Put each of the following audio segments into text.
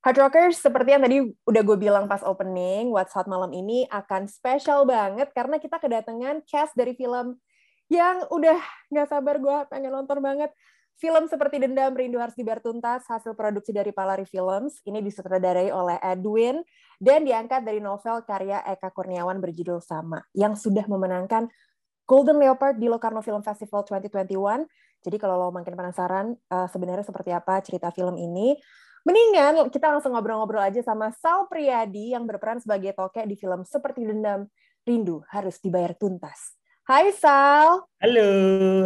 Hard Rockers, seperti yang tadi udah gue bilang pas opening, What's Hot malam ini akan spesial banget karena kita kedatangan cast dari film yang udah nggak sabar gue pengen nonton banget. Film seperti Dendam, Rindu Harus Dibayar Tuntas, hasil produksi dari Palari Films. Ini disutradarai oleh Edwin dan diangkat dari novel karya Eka Kurniawan berjudul Sama, yang sudah memenangkan Golden Leopard di Locarno Film Festival 2021. Jadi kalau lo makin penasaran uh, sebenarnya seperti apa cerita film ini, Mendingan kita langsung ngobrol-ngobrol aja sama Sal Priadi yang berperan sebagai tokek di film Seperti Dendam, Rindu Harus Dibayar Tuntas. Hai Sal. Halo,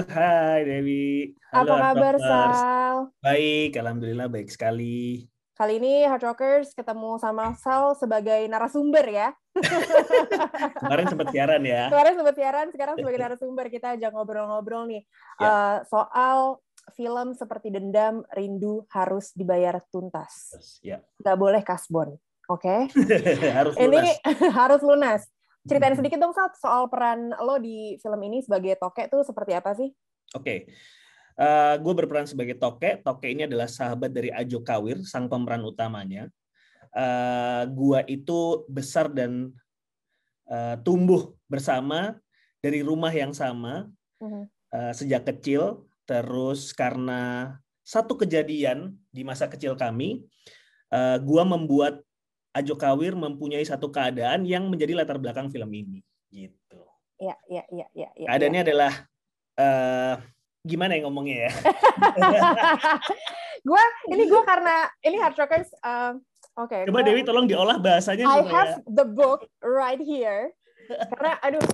hai Dewi. Halo, Apa kabar Sal? Baik, alhamdulillah baik sekali. Kali ini Hard Rockers ketemu sama Sal sebagai narasumber ya. Kemarin sempat siaran ya. Kemarin sempat siaran, sekarang sebagai narasumber kita ajak ngobrol-ngobrol nih ya. uh, soal film seperti Dendam, Rindu harus dibayar tuntas. Ya. Gak boleh kasbon. Oke. Okay? harus Ini harus lunas. Ceritain sedikit dong Sal soal peran lo di film ini sebagai Toke tuh seperti apa sih? Oke. Okay. Uh, gue berperan sebagai Toke. Toke ini adalah sahabat dari Ajo Kawir, sang pemeran utamanya. Uh, gua itu besar dan uh, tumbuh bersama dari rumah yang sama uh, sejak kecil Terus karena satu kejadian di masa kecil kami, uh, gua membuat Ajo Kawir mempunyai satu keadaan yang menjadi latar belakang film ini, gitu. Iya, iya, iya, iya. Ya, Keadaannya ya. adalah uh, gimana ya ngomongnya ya? gua ini gua karena ini hard rockers. Uh, Oke. Okay, Coba gua, Dewi tolong diolah bahasanya. I have ya. the book right here. karena aduh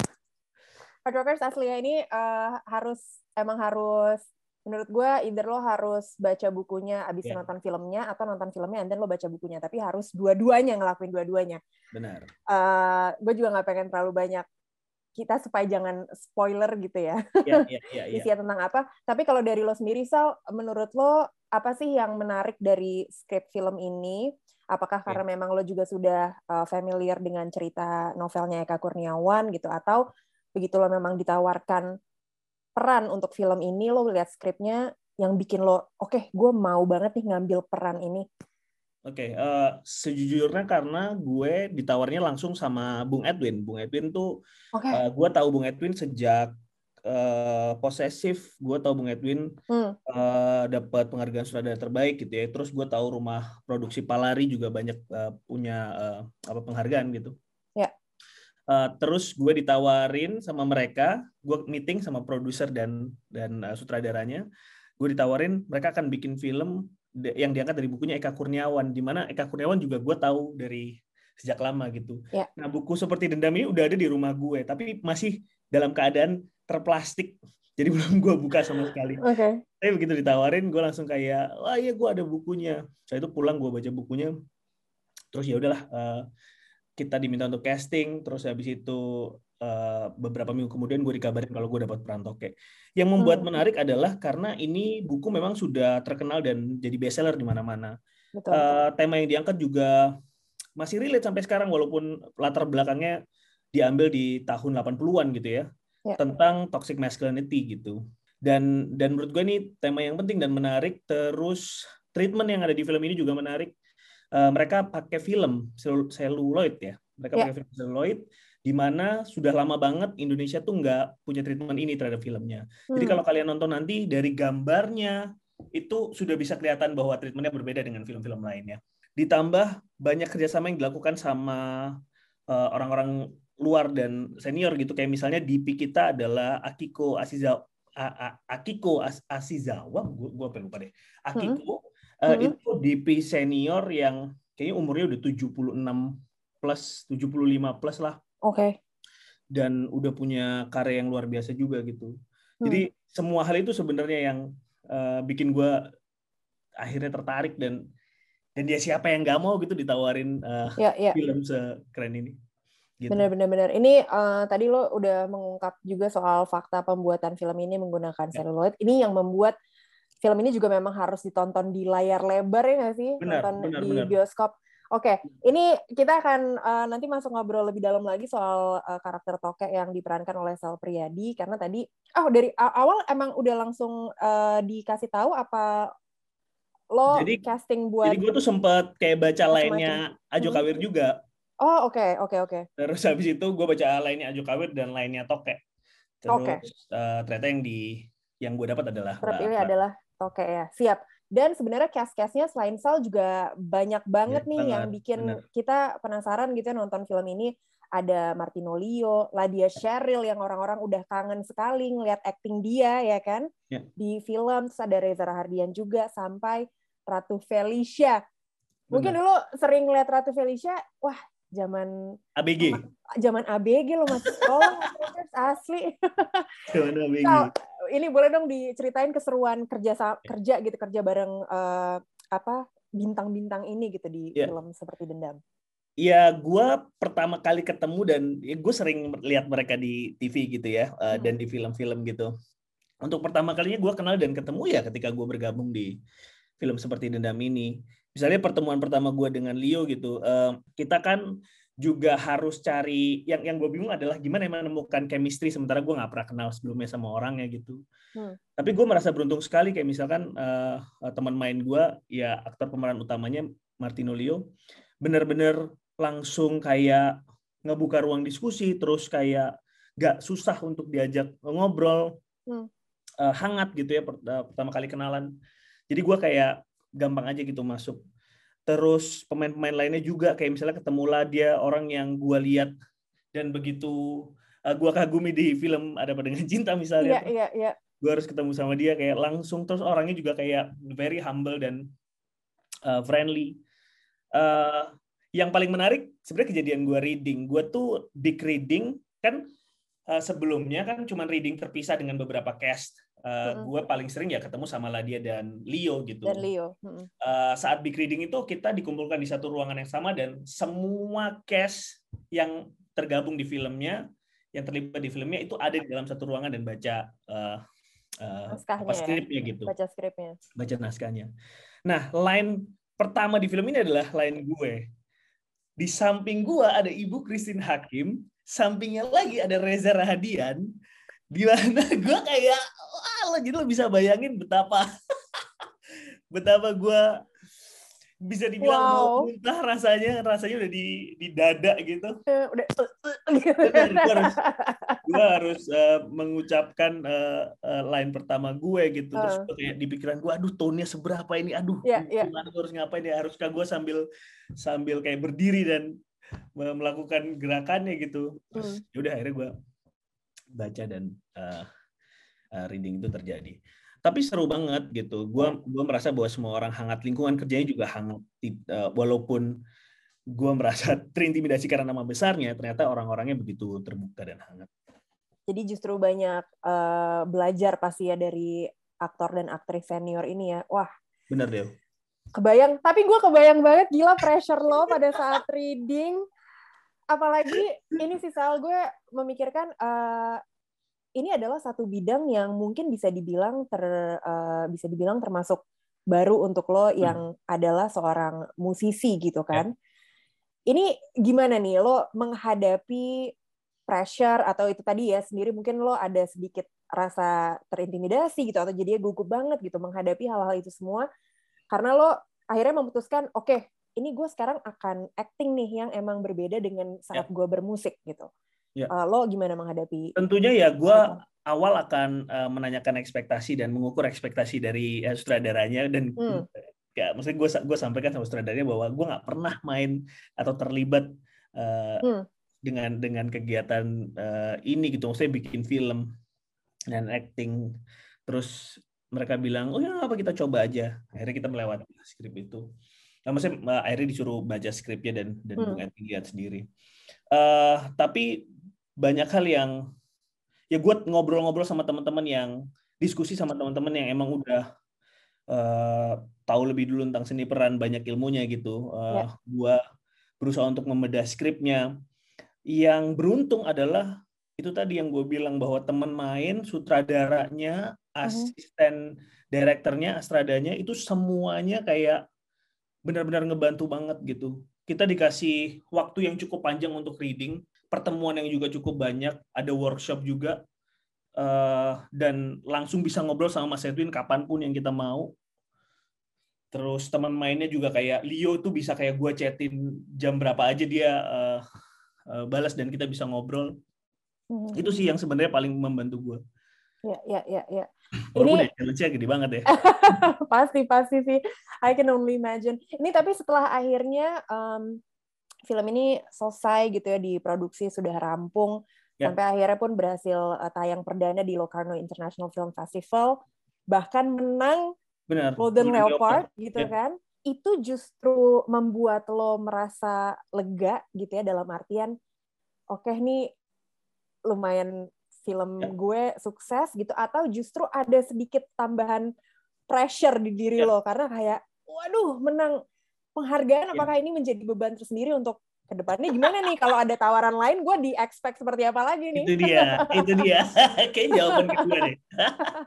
hard rockers aslinya ini uh, harus emang harus menurut gue either lo harus baca bukunya abis yeah. nonton filmnya atau nonton filmnya dan lo baca bukunya tapi harus dua-duanya ngelakuin dua-duanya benar uh, gue juga nggak pengen terlalu banyak kita supaya jangan spoiler gitu ya. Yeah, yeah, yeah, yeah. isinya tentang apa. Tapi kalau dari lo sendiri Sal menurut lo apa sih yang menarik dari skrip film ini? Apakah karena yeah. memang lo juga sudah uh, familiar dengan cerita novelnya Eka Kurniawan gitu? Atau begitu lo memang ditawarkan peran untuk film ini lo lihat skripnya yang bikin lo oke okay, gue mau banget nih ngambil peran ini Oke, okay, uh, eh, sejujurnya karena gue ditawarnya langsung sama Bung Edwin. Bung Edwin tuh, okay. uh, eh, gue tahu Bung Edwin sejak uh, posesif. Gue tahu Bung Edwin hmm. uh, dapat penghargaan sutradara terbaik gitu ya. Terus gue tahu rumah produksi Palari juga banyak uh, punya uh, apa penghargaan gitu. Uh, terus gue ditawarin sama mereka, gue meeting sama produser dan dan uh, sutradaranya. Gue ditawarin mereka akan bikin film yang diangkat dari bukunya Eka Kurniawan, di mana Eka Kurniawan juga gue tahu dari sejak lama gitu. Yeah. Nah buku seperti Dendam ini udah ada di rumah gue, tapi masih dalam keadaan terplastik, jadi belum gue buka sama sekali. Okay. Tapi begitu ditawarin, gue langsung kayak, wah iya gue ada bukunya. Saya itu pulang gue baca bukunya, terus ya udahlah. Uh, kita diminta untuk casting terus habis itu uh, beberapa minggu kemudian gue dikabarin kalau gue dapat peran toke yang membuat hmm. menarik adalah karena ini buku memang sudah terkenal dan jadi bestseller di mana-mana uh, tema yang diangkat juga masih relate sampai sekarang walaupun latar belakangnya diambil di tahun 80-an gitu ya, ya. tentang toxic masculinity gitu dan dan menurut gue ini tema yang penting dan menarik terus treatment yang ada di film ini juga menarik uh, mereka pakai film seluloid ya. Mereka yeah. pakai film seluloid di mana sudah lama banget Indonesia tuh nggak punya treatment ini terhadap filmnya. Hmm. Jadi kalau kalian nonton nanti dari gambarnya itu sudah bisa kelihatan bahwa treatmentnya berbeda dengan film-film lainnya. Ditambah banyak kerjasama yang dilakukan sama uh, orang-orang luar dan senior gitu kayak misalnya DP kita adalah Akiko Asizawa Akiko Asizawa gue gue lupa deh Akiko Uh, hmm. Itu DP senior yang kayaknya umurnya udah 76 plus, 75 plus lah. Oke. Okay. Dan udah punya karya yang luar biasa juga gitu. Hmm. Jadi semua hal itu sebenarnya yang uh, bikin gue akhirnya tertarik dan dan dia siapa yang nggak mau gitu ditawarin uh, ya, ya. film sekeren ini. Gitu. Bener bener bener. Ini uh, tadi lo udah mengungkap juga soal fakta pembuatan film ini menggunakan ya. seluloid. Ini yang membuat film ini juga memang harus ditonton di layar lebar ya nggak sih? Benar, Nonton benar, di benar. bioskop. Oke, okay. ini kita akan uh, nanti masuk ngobrol lebih dalam lagi soal uh, karakter Toke yang diperankan oleh Sal Priadi karena tadi oh dari awal emang udah langsung uh, dikasih tahu apa lo Jadi- casting buat Jadi gue tuh sempet kayak baca lainnya Ajo Hmm. Kawir juga. Oh, oke, oke, oke. Terus habis itu gue baca lainnya Ajo Kawir dan lainnya Toke. Terus Oke. eh, ternyata yang di yang gue dapat adalah Terpilih adalah Toke ya. Siap. Dan sebenarnya cast-castnya selain Sal juga banyak banget Banyak nih yang banget, bikin bener. kita penasaran gitu ya nonton film ini. Ada Martino Leo, Ladia Sheryl yang orang-orang udah kangen sekali ngeliat acting dia ya kan Ya. di film. Terus ada Reza Rahardian juga sampai Ratu Felicia. Mungkin Bener. dulu sering lihat Ratu Felicia, wah zaman ABG. zaman ABG lo masih sekolah asli. Zaman ABG. Sal, ini boleh dong diceritain keseruan kerja sa- kerja gitu kerja bareng eh, apa bintang-bintang ini gitu di Iya. film seperti Dendam. Ya, gue pertama kali ketemu dan ya, gue sering lihat mereka di TV gitu ya, eh, Hmm. dan di film-film gitu. Untuk pertama kalinya gue kenal dan ketemu ya ketika gue bergabung di film seperti Dendam ini. Misalnya pertemuan pertama gue dengan Leo gitu, eh, kita kan juga harus cari yang yang gue bingung adalah gimana menemukan chemistry sementara gue nggak pernah kenal sebelumnya sama orangnya gitu. Hmm. Tapi gue merasa beruntung sekali kayak misalkan eh, teman main gue ya aktor pemeran utamanya Martino Leo bener-bener langsung kayak ngebuka ruang diskusi terus kayak gak susah untuk diajak ngobrol Hmm. eh, hangat gitu ya per- pertama kali kenalan jadi gua kayak gampang aja gitu masuk terus pemain-pemain lainnya juga kayak misalnya ketemulah dia orang yang gua lihat dan begitu eh, gua kagumi di film ada apa dengan cinta misalnya iya iya. gue harus ketemu sama dia kayak langsung terus orangnya juga kayak very humble dan uh, friendly. Uh, yang paling menarik sebenarnya kejadian gue reading. Gue tuh big reading kan uh, sebelumnya kan cuma reading terpisah dengan beberapa cast. Uh. Gue paling sering ya ketemu sama Ladia dan Leo gitu. Dan Leo. Uh, saat big reading itu kita dikumpulkan di satu ruangan yang sama dan semua cast yang tergabung di filmnya, yang terlibat di filmnya itu ada di dalam satu ruangan dan baca uh, uh, apa ya? skripnya gitu, Baca skripnya. baca naskahnya. Nah, line pertama di film ini adalah line gue. Di samping gue ada Ibu Christine Hakim, sampingnya lagi ada Reza Rahadian, di mana gue kayak, lo jadi lo bisa bayangin betapa betapa gue bisa dibilang Wow. mau muntah rasanya, rasanya udah di di dada gitu. Udah gue harus gue harus eh, mengucapkan eh, eh, line pertama gue gitu terus Uh. gua kayak di pikiran gue aduh tone-nya seberapa ini aduh Iya, iya. gimana gue harus ngapain ya haruskah gue sambil sambil kayak berdiri dan me- melakukan gerakannya gitu terus Hmm. yaudah akhirnya gue baca dan eh, eh, reading itu terjadi tapi seru banget gitu gue gua merasa bahwa semua orang hangat lingkungan kerjanya juga hangat eh, walaupun gue merasa terintimidasi karena nama besarnya ternyata orang-orangnya begitu terbuka dan hangat Jadi justru banyak eh, belajar pasti ya dari aktor dan aktris senior ini ya. Wah, bener deh kebayang. Tapi gue kebayang banget gila pressure lo pada saat reading. Apalagi ini sih Sal, gue memikirkan eh, ini adalah satu bidang yang mungkin bisa dibilang ter eh, bisa dibilang termasuk baru untuk lo yang adalah seorang musisi gitu kan. Ini gimana nih? Lo menghadapi pressure atau itu tadi ya sendiri mungkin lo ada sedikit rasa terintimidasi gitu atau jadinya gugup banget gitu menghadapi hal-hal itu semua. Karena lo akhirnya memutuskan oke ini gue sekarang akan acting nih yang emang berbeda dengan saat gue bermusik gitu Ya. Eh, lo gimana menghadapi tentunya ya gue awal akan eh, menanyakan ekspektasi dan mengukur ekspektasi dari eh, sutradaranya dan Hmm. ya maksudnya gue gue sampaikan sama sutradaranya bahwa gue nggak pernah main atau terlibat eh, Hmm. dengan dengan kegiatan eh, ini gitu maksudnya bikin film dan acting terus mereka bilang oh ya apa kita coba aja akhirnya kita melewati skrip itu nah, maksudnya akhirnya disuruh baca skripnya dan dan Hmm. Lihat sendiri Eh, tapi banyak hal yang ya gue ngobrol-ngobrol sama teman-teman yang diskusi sama teman-teman yang emang udah eh, tahu lebih dulu tentang seni peran banyak ilmunya gitu. Eh, Ya. gue berusaha untuk membedah skripnya. Yang beruntung adalah itu tadi yang gue bilang bahwa teman main sutradaranya asisten direkturnya astradanya itu semuanya kayak benar-benar ngebantu banget gitu. Kita dikasih waktu yang cukup panjang untuk reading pertemuan yang juga cukup banyak ada workshop juga eh, dan langsung bisa ngobrol sama Mas Edwin kapan pun yang kita mau. Terus teman mainnya juga kayak Leo tuh bisa kayak gue chatin jam berapa aja dia uh, uh, balas dan kita bisa ngobrol. Hmm. itu sih yang sebenarnya paling membantu gue ya ya ya ya. Walaupun ini challenge-nya gede banget ya. Pasti pasti sih. I can only imagine. Ini tapi setelah akhirnya um, film ini selesai gitu ya diproduksi sudah rampung ya. sampai akhirnya pun berhasil uh, tayang perdana di Locarno International Film Festival bahkan menang Benar. Golden Leopard gitu ya. kan itu justru membuat lo merasa lega gitu ya dalam artian oke okay, nih lumayan film ya. gue sukses gitu atau justru ada sedikit tambahan pressure di diri ya. lo karena kayak waduh menang penghargaan ya. apakah ini menjadi beban tersendiri untuk ke depannya? Gimana nih kalau ada tawaran lain gue di expect seperti apa lagi nih? Itu dia itu dia. Kayak jawaban kedua deh.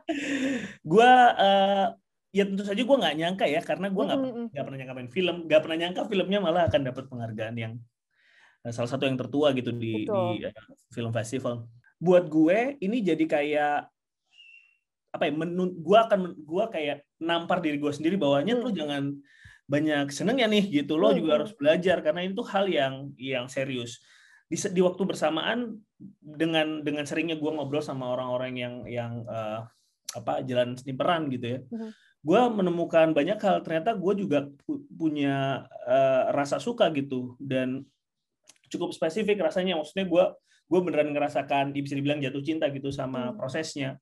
Gue uh, ya tentu saja gue nggak nyangka ya karena gue nggak mm -hmm. pernah nyangka main film. Nggak pernah nyangka filmnya malah akan dapat penghargaan yang uh, salah satu yang tertua gitu di, di uh, film festival. Buat gue ini jadi kayak apa ya menun gue akan gue kayak nampar diri gue sendiri bahwanya hmm. tuh jangan banyak seneng ya nih gitu lo hmm. juga harus belajar karena itu hal yang yang serius di, di waktu bersamaan dengan dengan seringnya gue ngobrol sama orang-orang yang yang uh, apa jalan sniperan gitu ya hmm. gue menemukan banyak hal ternyata gue juga punya uh, rasa suka gitu dan cukup spesifik rasanya maksudnya gue gue beneran ngerasakan bisa dibilang jatuh cinta gitu sama hmm. prosesnya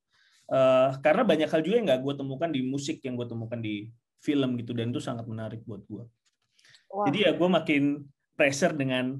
uh, karena banyak hal juga yang nggak gue temukan di musik yang gue temukan di film gitu dan itu sangat menarik buat gue. Wow. Jadi ya gue makin pressure dengan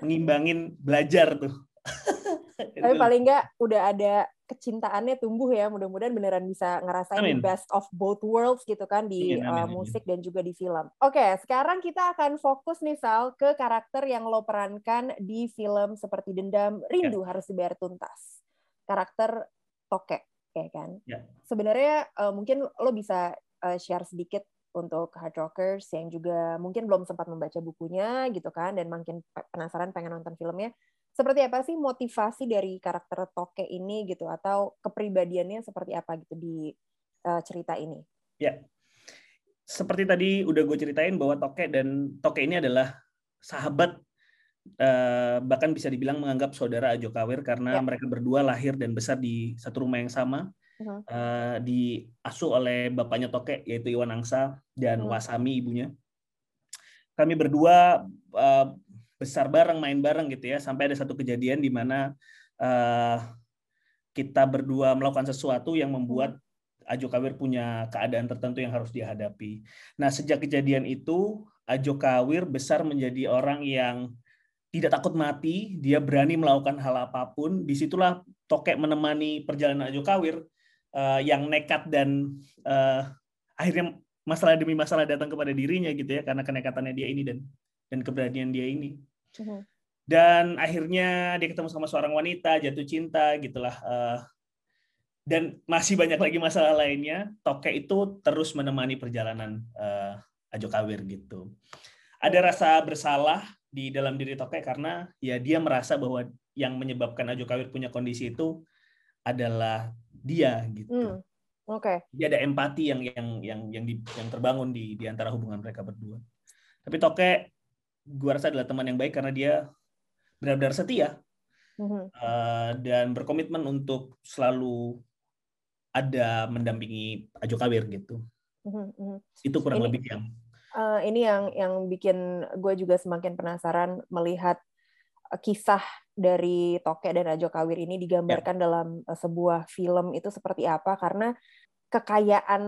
mengimbangin belajar tuh. Tapi paling nggak udah ada kecintaannya tumbuh ya. Mudah-mudahan beneran bisa ngerasain amin. best of both worlds gitu kan di amin, amin, uh, musik dan juga di film. Oke, okay, sekarang kita akan fokus nih Sal ke karakter yang lo perankan di film seperti Dendam Rindu ya. harus dibayar tuntas. Karakter Toke, ya kan? Ya. Sebenarnya uh, mungkin lo bisa uh, share sedikit untuk hard rockers yang juga mungkin belum sempat membaca bukunya gitu kan dan makin penasaran pengen nonton filmnya. Seperti apa sih motivasi dari karakter Toke ini gitu atau kepribadiannya seperti apa gitu di uh, cerita ini? Ya seperti tadi udah gue ceritain bahwa Toke dan Toke ini adalah sahabat uh, bahkan bisa dibilang menganggap saudara Ajo Kawir karena ya. mereka berdua lahir dan besar di satu rumah yang sama uh, diasuh oleh bapaknya Toke yaitu Iwan Angsa dan uh-huh. Wasami ibunya. Kami berdua uh, besar bareng, main bareng gitu ya sampai ada satu kejadian di mana uh, kita berdua melakukan sesuatu yang membuat Ajo Kawir punya keadaan tertentu yang harus dihadapi. Nah, sejak kejadian itu, Ajo Kawir besar menjadi orang yang tidak takut mati, dia berani melakukan hal apa pun. Di situlah Tokek menemani perjalanan Ajo Kawir uh, yang nekat dan uh, akhirnya masalah demi masalah datang kepada dirinya gitu ya karena kenekatannya dia ini dan dan keberanian dia ini. Uh-huh. Dan akhirnya dia ketemu sama seorang wanita, jatuh cinta gitulah. Uh, dan masih banyak lagi masalah lainnya. Toke itu terus menemani perjalanan uh, Ajo Kawir gitu. Ada rasa bersalah di dalam diri Toke karena ya dia merasa bahwa yang menyebabkan Ajo Kawir punya kondisi itu adalah dia gitu. Hmm. Oke. Okay. Dia ada empati yang yang yang yang di, yang terbangun di di antara hubungan mereka berdua. Tapi Toke gua rasa adalah teman yang baik karena dia benar-benar setia mm-hmm. uh, dan berkomitmen untuk selalu ada mendampingi Ajo Kawir gitu. Mm-hmm. Itu kurang ini, lebih yang uh, ini yang yang bikin gue juga semakin penasaran melihat kisah dari Toke dan Rajo Kawir ini digambarkan ya. dalam eh, sebuah film itu seperti apa karena kekayaan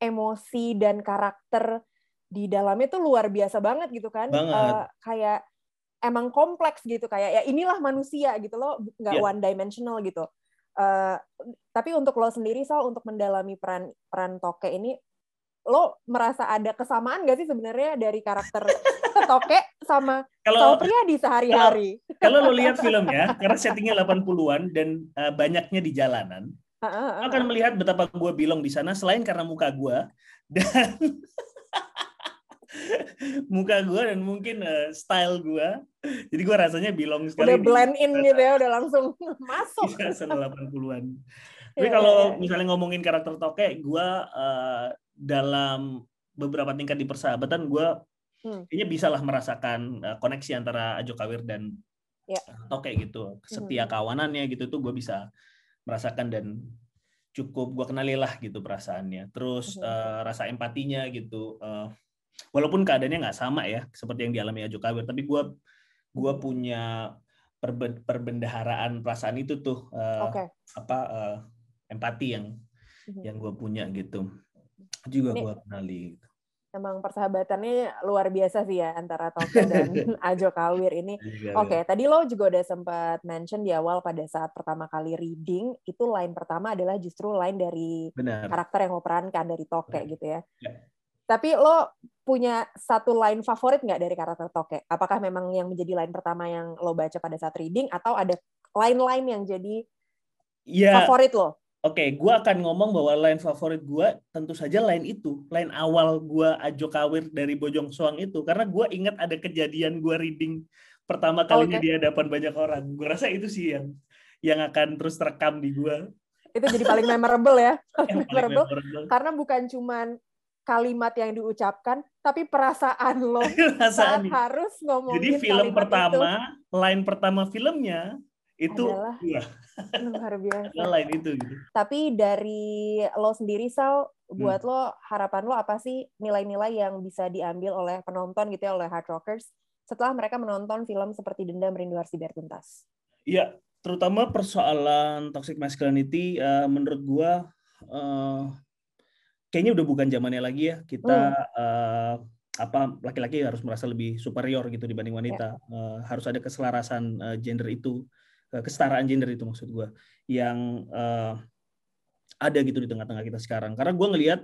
emosi dan karakter di dalamnya tuh luar biasa banget gitu kan Uh, kayak emang kompleks gitu kayak ya inilah manusia gitu loh nggak yeah. one dimensional gitu uh, tapi untuk lo sendiri soal untuk mendalami peran peran Toke ini lo merasa ada kesamaan gak sih sebenarnya dari karakter Toke sama kalau di sehari-hari? Kalau, lo lihat filmnya, karena settingnya 80-an dan uh, banyaknya di jalanan, uh, uh, uh, akan melihat betapa gue bilang di sana selain karena muka gue dan muka gue dan mungkin uh, style gue. Jadi gue rasanya bilang sekali. Udah blend in gitu ya, udah langsung masuk. Di 80-an. Tapi yeah, kalau yeah. misalnya ngomongin karakter Toke, gue uh, dalam beberapa tingkat di persahabatan gue hmm. kayaknya bisa lah merasakan uh, koneksi antara Ajo Kawir dan yeah. Ya. Toke gitu setia hmm. kawanannya gitu tuh gue bisa merasakan dan cukup gue kenali lah gitu perasaannya terus hmm. uh, rasa empatinya gitu uh, walaupun keadaannya nggak sama ya seperti yang dialami Ajo Kawir tapi gue gue punya perbendaharaan perasaan itu tuh uh, okay. apa uh, empati yang hmm. yang gue punya gitu juga gue kenali gitu. Emang persahabatannya luar biasa sih ya antara Toke dan Ajo Kawir ini. Iya, Oke, okay, tadi lo juga udah sempat mention di awal pada saat pertama kali reading itu line pertama adalah justru line dari Benar. karakter yang lo perankan dari Toke Benar. gitu ya. ya. Tapi lo punya satu line favorit nggak dari karakter Toke? Apakah memang yang menjadi line pertama yang lo baca pada saat reading atau ada line-line yang jadi ya. favorit lo? Oke, okay, gue akan ngomong bahwa line favorit gue tentu saja line itu, line awal gue Ajo Kawir dari Bojong Soang itu, karena gue ingat ada kejadian gue reading pertama kalinya okay. di hadapan banyak orang. Gue rasa itu sih yang yang akan terus terekam di gue. Itu jadi paling memorable ya, paling memorable, memorable. karena bukan cuman kalimat yang diucapkan, tapi perasaan lo perasaan saat harus ngomongin Jadi film pertama, itu. line pertama filmnya itu adalah iya. luar biasa. lain itu gitu. Tapi dari lo sendiri Sal, buat hmm. lo harapan lo apa sih nilai-nilai yang bisa diambil oleh penonton gitu ya oleh hard rockers setelah mereka menonton film seperti Dendam Rindu Harus Dibayar Tuntas? Iya, terutama persoalan toxic masculinity uh, menurut gua uh, kayaknya udah bukan zamannya lagi ya kita hmm. uh, apa laki-laki harus merasa lebih superior gitu dibanding wanita. Ya. Uh, harus ada keselarasan uh, gender itu kesetaraan gender itu maksud gue yang uh, ada gitu di tengah-tengah kita sekarang karena gue ngelihat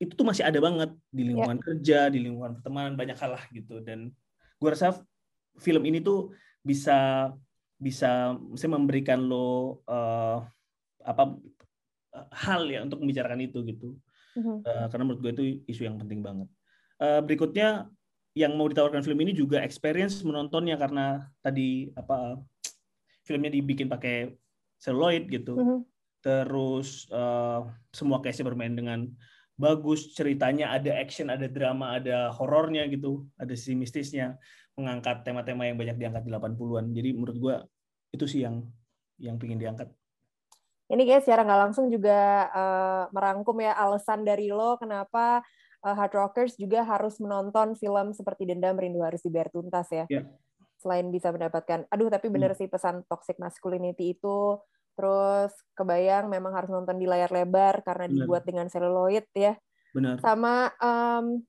itu tuh masih ada banget di ya. lingkungan yeah. kerja di lingkungan pertemanan banyak hal lah gitu dan gue rasa film ini tuh bisa bisa bisa memberikan lo uh, apa hal ya untuk membicarakan itu gitu uh-huh. uh, karena menurut gue itu isu yang penting banget uh, berikutnya yang mau ditawarkan film ini juga experience menontonnya karena tadi apa filmnya dibikin pakai celluloid gitu. Mm -hmm. Terus uh, semua case bermain dengan bagus, ceritanya ada action, ada drama, ada horornya gitu, ada sisi mistisnya, mengangkat tema-tema yang banyak diangkat di 80-an. Jadi menurut gua itu sih yang yang pingin diangkat. Ini guys secara nggak langsung juga uh, merangkum ya alasan dari lo kenapa uh, hard rockers juga harus menonton film seperti Dendam Rindu Harus Dibayar Tuntas ya. Yeah selain bisa mendapatkan aduh tapi bener hmm. sih pesan toxic masculinity itu terus kebayang memang harus nonton di layar lebar karena Bener. dibuat dengan seluloid ya Benar. sama um,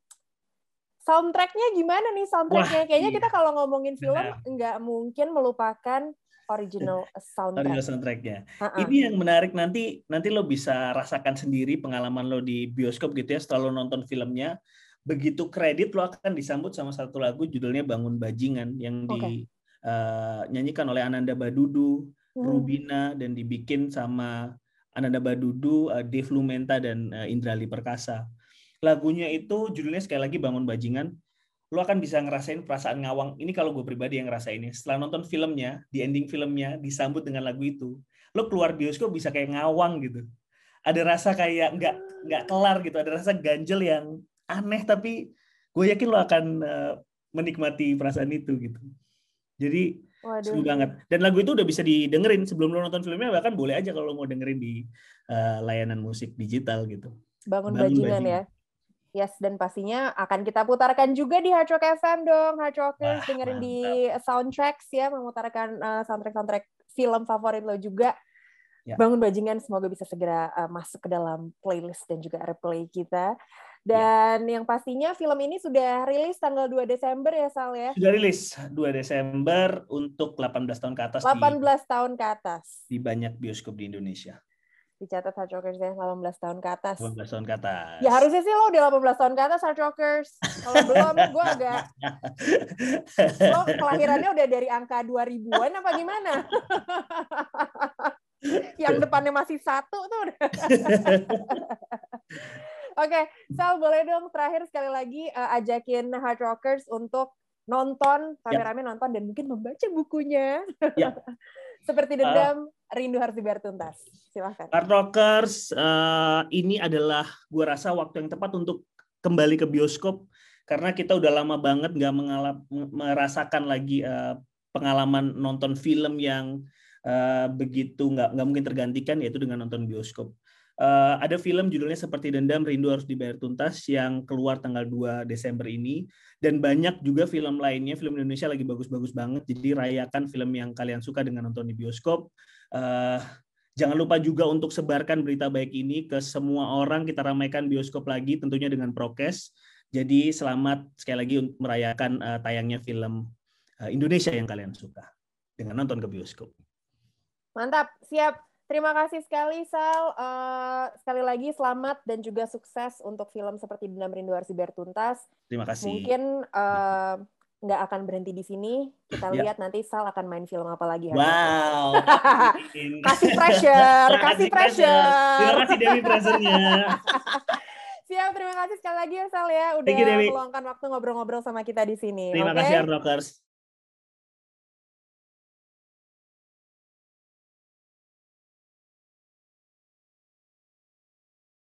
soundtracknya gimana nih soundtracknya Wah, kayaknya iya. kita kalau ngomongin film nggak mungkin melupakan original soundtrack. Original soundtracknya. Uh-uh. Ini yang menarik nanti nanti lo bisa rasakan sendiri pengalaman lo di bioskop gitu ya setelah lo nonton filmnya begitu kredit lo akan disambut sama satu lagu judulnya Bangun Bajingan yang okay. dinyanyikan uh, oleh Ananda Badudu, hmm. Rubina dan dibikin sama Ananda Badudu, uh, Dave Lumenta dan uh, Indrali Perkasa. Lagunya itu judulnya sekali lagi Bangun Bajingan. Lo akan bisa ngerasain perasaan ngawang. Ini kalau gue pribadi yang ngerasainnya. Setelah nonton filmnya, di ending filmnya disambut dengan lagu itu, lo keluar bioskop bisa kayak ngawang gitu. Ada rasa kayak nggak nggak kelar gitu. Ada rasa ganjel yang aneh tapi gue yakin lo akan uh, menikmati perasaan itu gitu. Jadi Waduh. seru banget. Dan lagu itu udah bisa didengerin sebelum lo nonton filmnya bahkan boleh aja kalau mau dengerin di uh, layanan musik digital gitu. Bangun, Bangun bajingan, bajingan ya. Yes, dan pastinya akan kita putarkan juga di Hard Rock FM dong, Hard Rockers Wah, dengerin mantap. di soundtracks ya, memutarkan uh, soundtrack-soundtrack film favorit lo juga. Ya. Bangun Bajingan semoga bisa segera uh, masuk ke dalam playlist dan juga replay kita. Dan ya. yang pastinya film ini sudah rilis tanggal 2 Desember ya Sal ya? Sudah rilis 2 Desember untuk 18 tahun ke atas 18 di, tahun ke atas. Di banyak bioskop di Indonesia. Dicatat Hard Rockers ya 18 tahun ke atas. 18 tahun ke atas. Ya harusnya sih lo udah 18 tahun ke atas Hard Rockers. Kalau belum gue agak lo kelahirannya udah dari angka 2000-an apa gimana? Yang depannya masih satu tuh okay, Sal boleh dong terakhir sekali lagi uh, ajakin Hard Rockers untuk nonton, rame-rame nonton dan mungkin membaca bukunya. Ya. Seperti dendam, uh, rindu harus dibayar tuntas. Silahkan. Hard Rockers, uh, ini adalah gue rasa waktu yang tepat untuk kembali ke bioskop karena kita udah lama banget nggak merasakan lagi uh, pengalaman nonton film yang uh, begitu nggak nggak mungkin tergantikan yaitu dengan nonton bioskop. Uh, ada film judulnya seperti Dendam Rindu Harus Dibayar Tuntas yang keluar tanggal 2 Desember ini dan banyak juga film lainnya film Indonesia lagi bagus-bagus banget jadi rayakan film yang kalian suka dengan nonton di bioskop. Uh, jangan lupa juga untuk sebarkan berita baik ini ke semua orang kita ramaikan bioskop lagi tentunya dengan prokes. Jadi selamat sekali lagi untuk merayakan uh, tayangnya film uh, Indonesia yang kalian suka dengan nonton ke bioskop. Mantap, siap. Terima kasih sekali Sal. Uh, sekali lagi selamat dan juga sukses untuk film seperti Dendam Rindu Harus Dibayar Tuntas. Terima kasih. Mungkin uh, nggak akan berhenti di sini. Kita ya. lihat nanti Sal akan main film apa lagi. Wow. kasih pressure, kasih pressure. Terima kasih Dewi pressernya. Siap, terima kasih sekali lagi ya Sal ya udah meluangkan waktu ngobrol-ngobrol sama kita di sini. Terima okay? kasih Rockers.